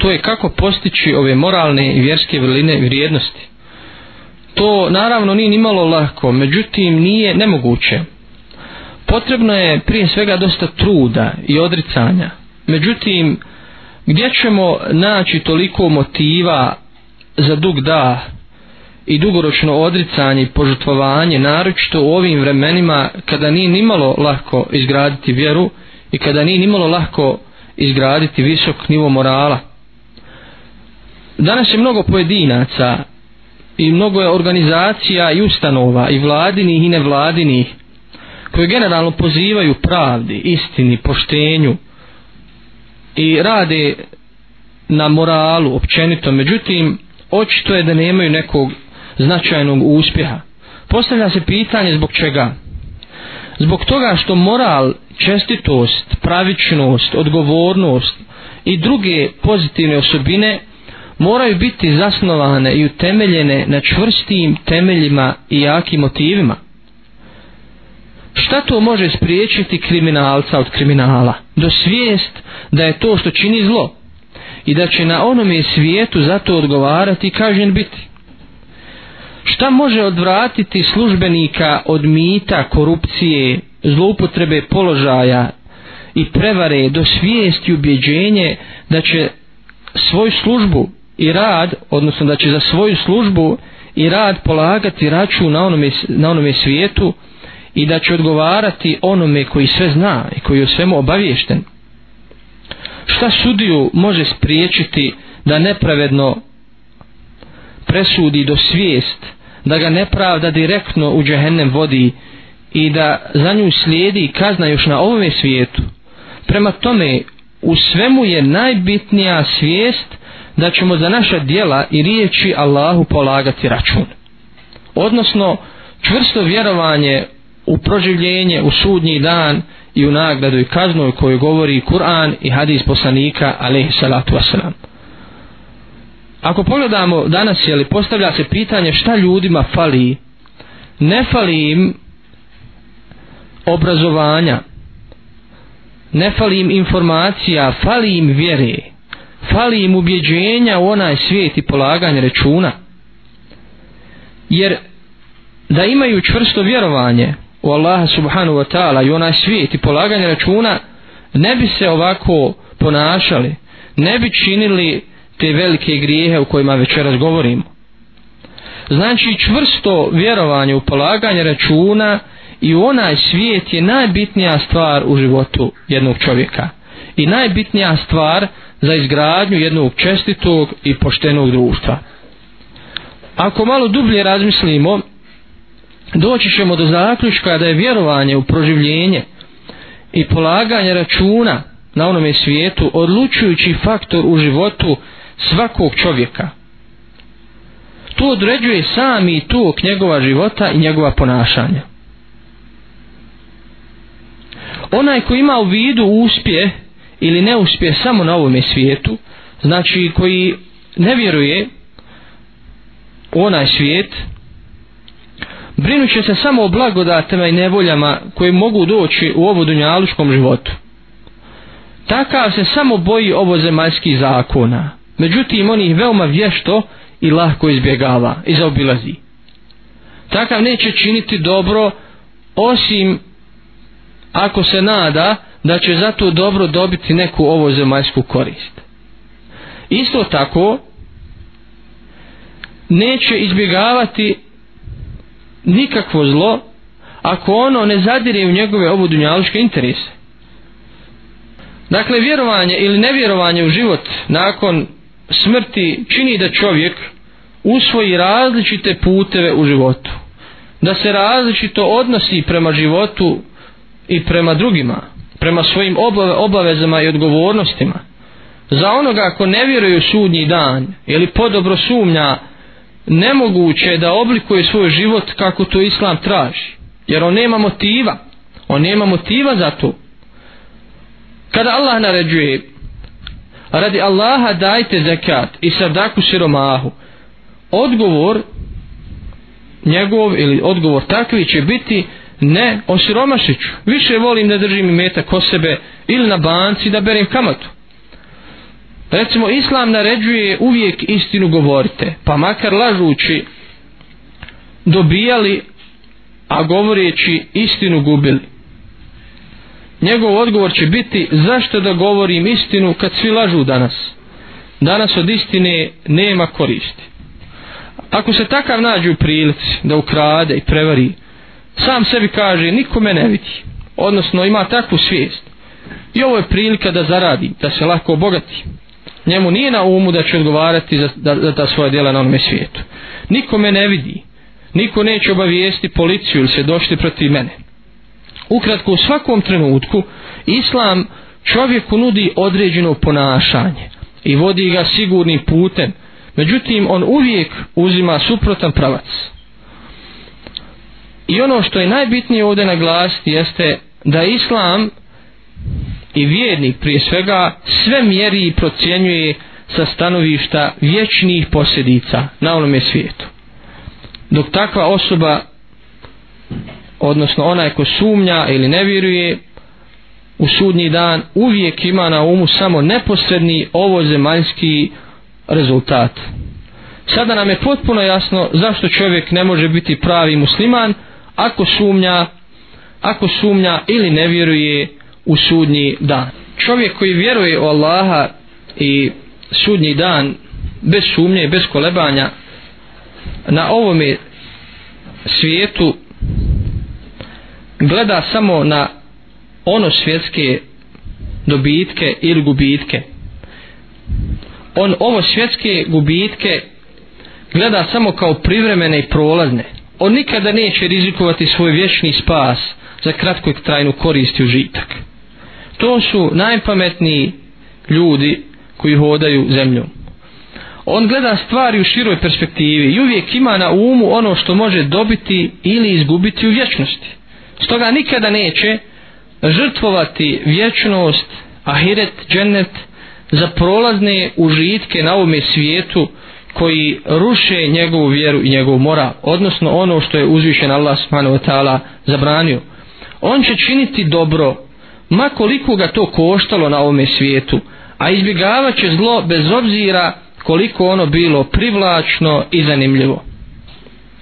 to je kako postići ove moralne i vjerske vrline vrijednosti. To naravno nije nimalo lako, međutim nije nemoguće. Potrebno je prije svega dosta truda i odricanja. Međutim, gdje ćemo naći toliko motiva za dug da i dugoročno odricanje i požutvovanje, naročito u ovim vremenima kada nije nimalo lako izgraditi vjeru i kada nije nimalo lako izgraditi visok nivo morala. Danas je mnogo pojedinaca i mnogo je organizacija i ustanova i vladinih i nevladinih koje generalno pozivaju pravdi, istini, poštenju i rade na moralu općenito. Međutim, očito je da nemaju nekog značajnog uspjeha. Postavlja se pitanje zbog čega? Zbog toga što moral, čestitost, pravičnost, odgovornost i druge pozitivne osobine moraju biti zasnovane i utemeljene na čvrstijim temeljima i jakim motivima. Šta to može spriječiti kriminalca od kriminala? Do svijest da je to što čini zlo i da će na onome svijetu za to odgovarati i kažen biti. Šta može odvratiti službenika od mita, korupcije, zloupotrebe položaja i prevare do svijesti i ubjeđenje da će svoju službu i rad, odnosno da će za svoju službu i rad polagati račun na onome, na onome svijetu i da će odgovarati onome koji sve zna i koji je svemu obaviješten. Šta sudiju može spriječiti da nepravedno presudi do svijest da ga nepravda direktno u džehennem vodi i da za nju slijedi kazna još na ovome svijetu. Prema tome, u svemu je najbitnija svijest da ćemo za naša dijela i riječi Allahu polagati račun. Odnosno, čvrsto vjerovanje u proživljenje, u sudnji dan i u nagradu i kaznu koju govori Kur'an i hadis poslanika, alaihi salatu wasalam. Ako pogledamo danas, jeli, postavlja se pitanje šta ljudima fali, ne fali im obrazovanja, ne fali im informacija, fali im vjere fali im ubjeđenja u onaj svijet i polaganje računa jer da imaju čvrsto vjerovanje u Allaha subhanu wa ta'ala i onaj svijet i polaganje računa ne bi se ovako ponašali ne bi činili te velike grijehe u kojima večeras govorimo znači čvrsto vjerovanje u polaganje računa i onaj svijet je najbitnija stvar u životu jednog čovjeka i najbitnija stvar za izgradnju jednog čestitog i poštenog društva. Ako malo dublje razmislimo, doći ćemo do zaključka da je vjerovanje u proživljenje i polaganje računa na onome svijetu odlučujući faktor u životu svakog čovjeka. To određuje sami tok njegova života i njegova ponašanja. Onaj ko ima u vidu uspjeh ili neuspjeh samo na ovome svijetu, znači koji ne vjeruje u onaj svijet, brinuće se samo o blagodatama i nevoljama koje mogu doći u ovu dunjalučkom životu. Takav se samo boji ovo zemaljskih zakona, međutim on ih veoma vješto i lahko izbjegava i zaobilazi. Takav neće činiti dobro osim ako se nada da da će za to dobro dobiti neku ovo zemaljsku korist. Isto tako, neće izbjegavati nikakvo zlo ako ono ne zadire u njegove ovu dunjaličke interese. Dakle, vjerovanje ili nevjerovanje u život nakon smrti čini da čovjek usvoji različite puteve u životu. Da se različito odnosi prema životu i prema drugima prema svojim obavezama i odgovornostima za onoga ko ne vjeruje u sudnji dan ili podobro sumnja nemoguće je da oblikuje svoj život kako to islam traži jer on nema motiva on nema motiva za to kada Allah naređuje radi Allaha dajte zekat i sadaku siromahu odgovor njegov ili odgovor takvi će biti ne osiromašiću više volim da držim imetak ko sebe ili na banci da berem kamatu recimo islam naređuje uvijek istinu govorite pa makar lažući dobijali a govoreći istinu gubili njegov odgovor će biti zašto da govorim istinu kad svi lažu danas danas od istine nema koristi ako se takav nađe u prilici da ukrade i prevari sam sebi kaže niko me ne vidi odnosno ima takvu svijest i ovo je prilika da zaradi da se lako obogati njemu nije na umu da će odgovarati za, da, za ta svoja djela na onome svijetu niko me ne vidi niko neće obavijesti policiju ili se došli protiv mene ukratko u svakom trenutku islam čovjeku nudi određeno ponašanje i vodi ga sigurnim putem međutim on uvijek uzima suprotan pravac I ono što je najbitnije ovdje naglasiti jeste da islam i vjernik prije svega sve mjeri i procjenjuje sa stanovišta vječnih posljedica na onome svijetu. Dok takva osoba, odnosno onaj ko sumnja ili ne vjeruje, u sudnji dan uvijek ima na umu samo neposredni ovo zemaljski rezultat. Sada nam je potpuno jasno zašto čovjek ne može biti pravi musliman, ako sumnja ako sumnja ili ne vjeruje u sudnji dan čovjek koji vjeruje u Allaha i sudnji dan bez sumnje i bez kolebanja na ovome svijetu gleda samo na ono svjetske dobitke ili gubitke on ovo svjetske gubitke gleda samo kao privremene i prolazne on nikada neće rizikovati svoj vječni spas za kratkoj trajnu korist i užitak. To su najpametniji ljudi koji hodaju zemljom. On gleda stvari u široj perspektivi i uvijek ima na umu ono što može dobiti ili izgubiti u vječnosti. Stoga nikada neće žrtvovati vječnost, ahiret, džennet, za prolazne užitke na ovome svijetu, koji ruše njegovu vjeru i njegov moral, odnosno ono što je uzvišen Allah subhanahu wa ta'ala zabranio. On će činiti dobro, ma koliko ga to koštalo na ovome svijetu, a izbjegavat će zlo bez obzira koliko ono bilo privlačno i zanimljivo.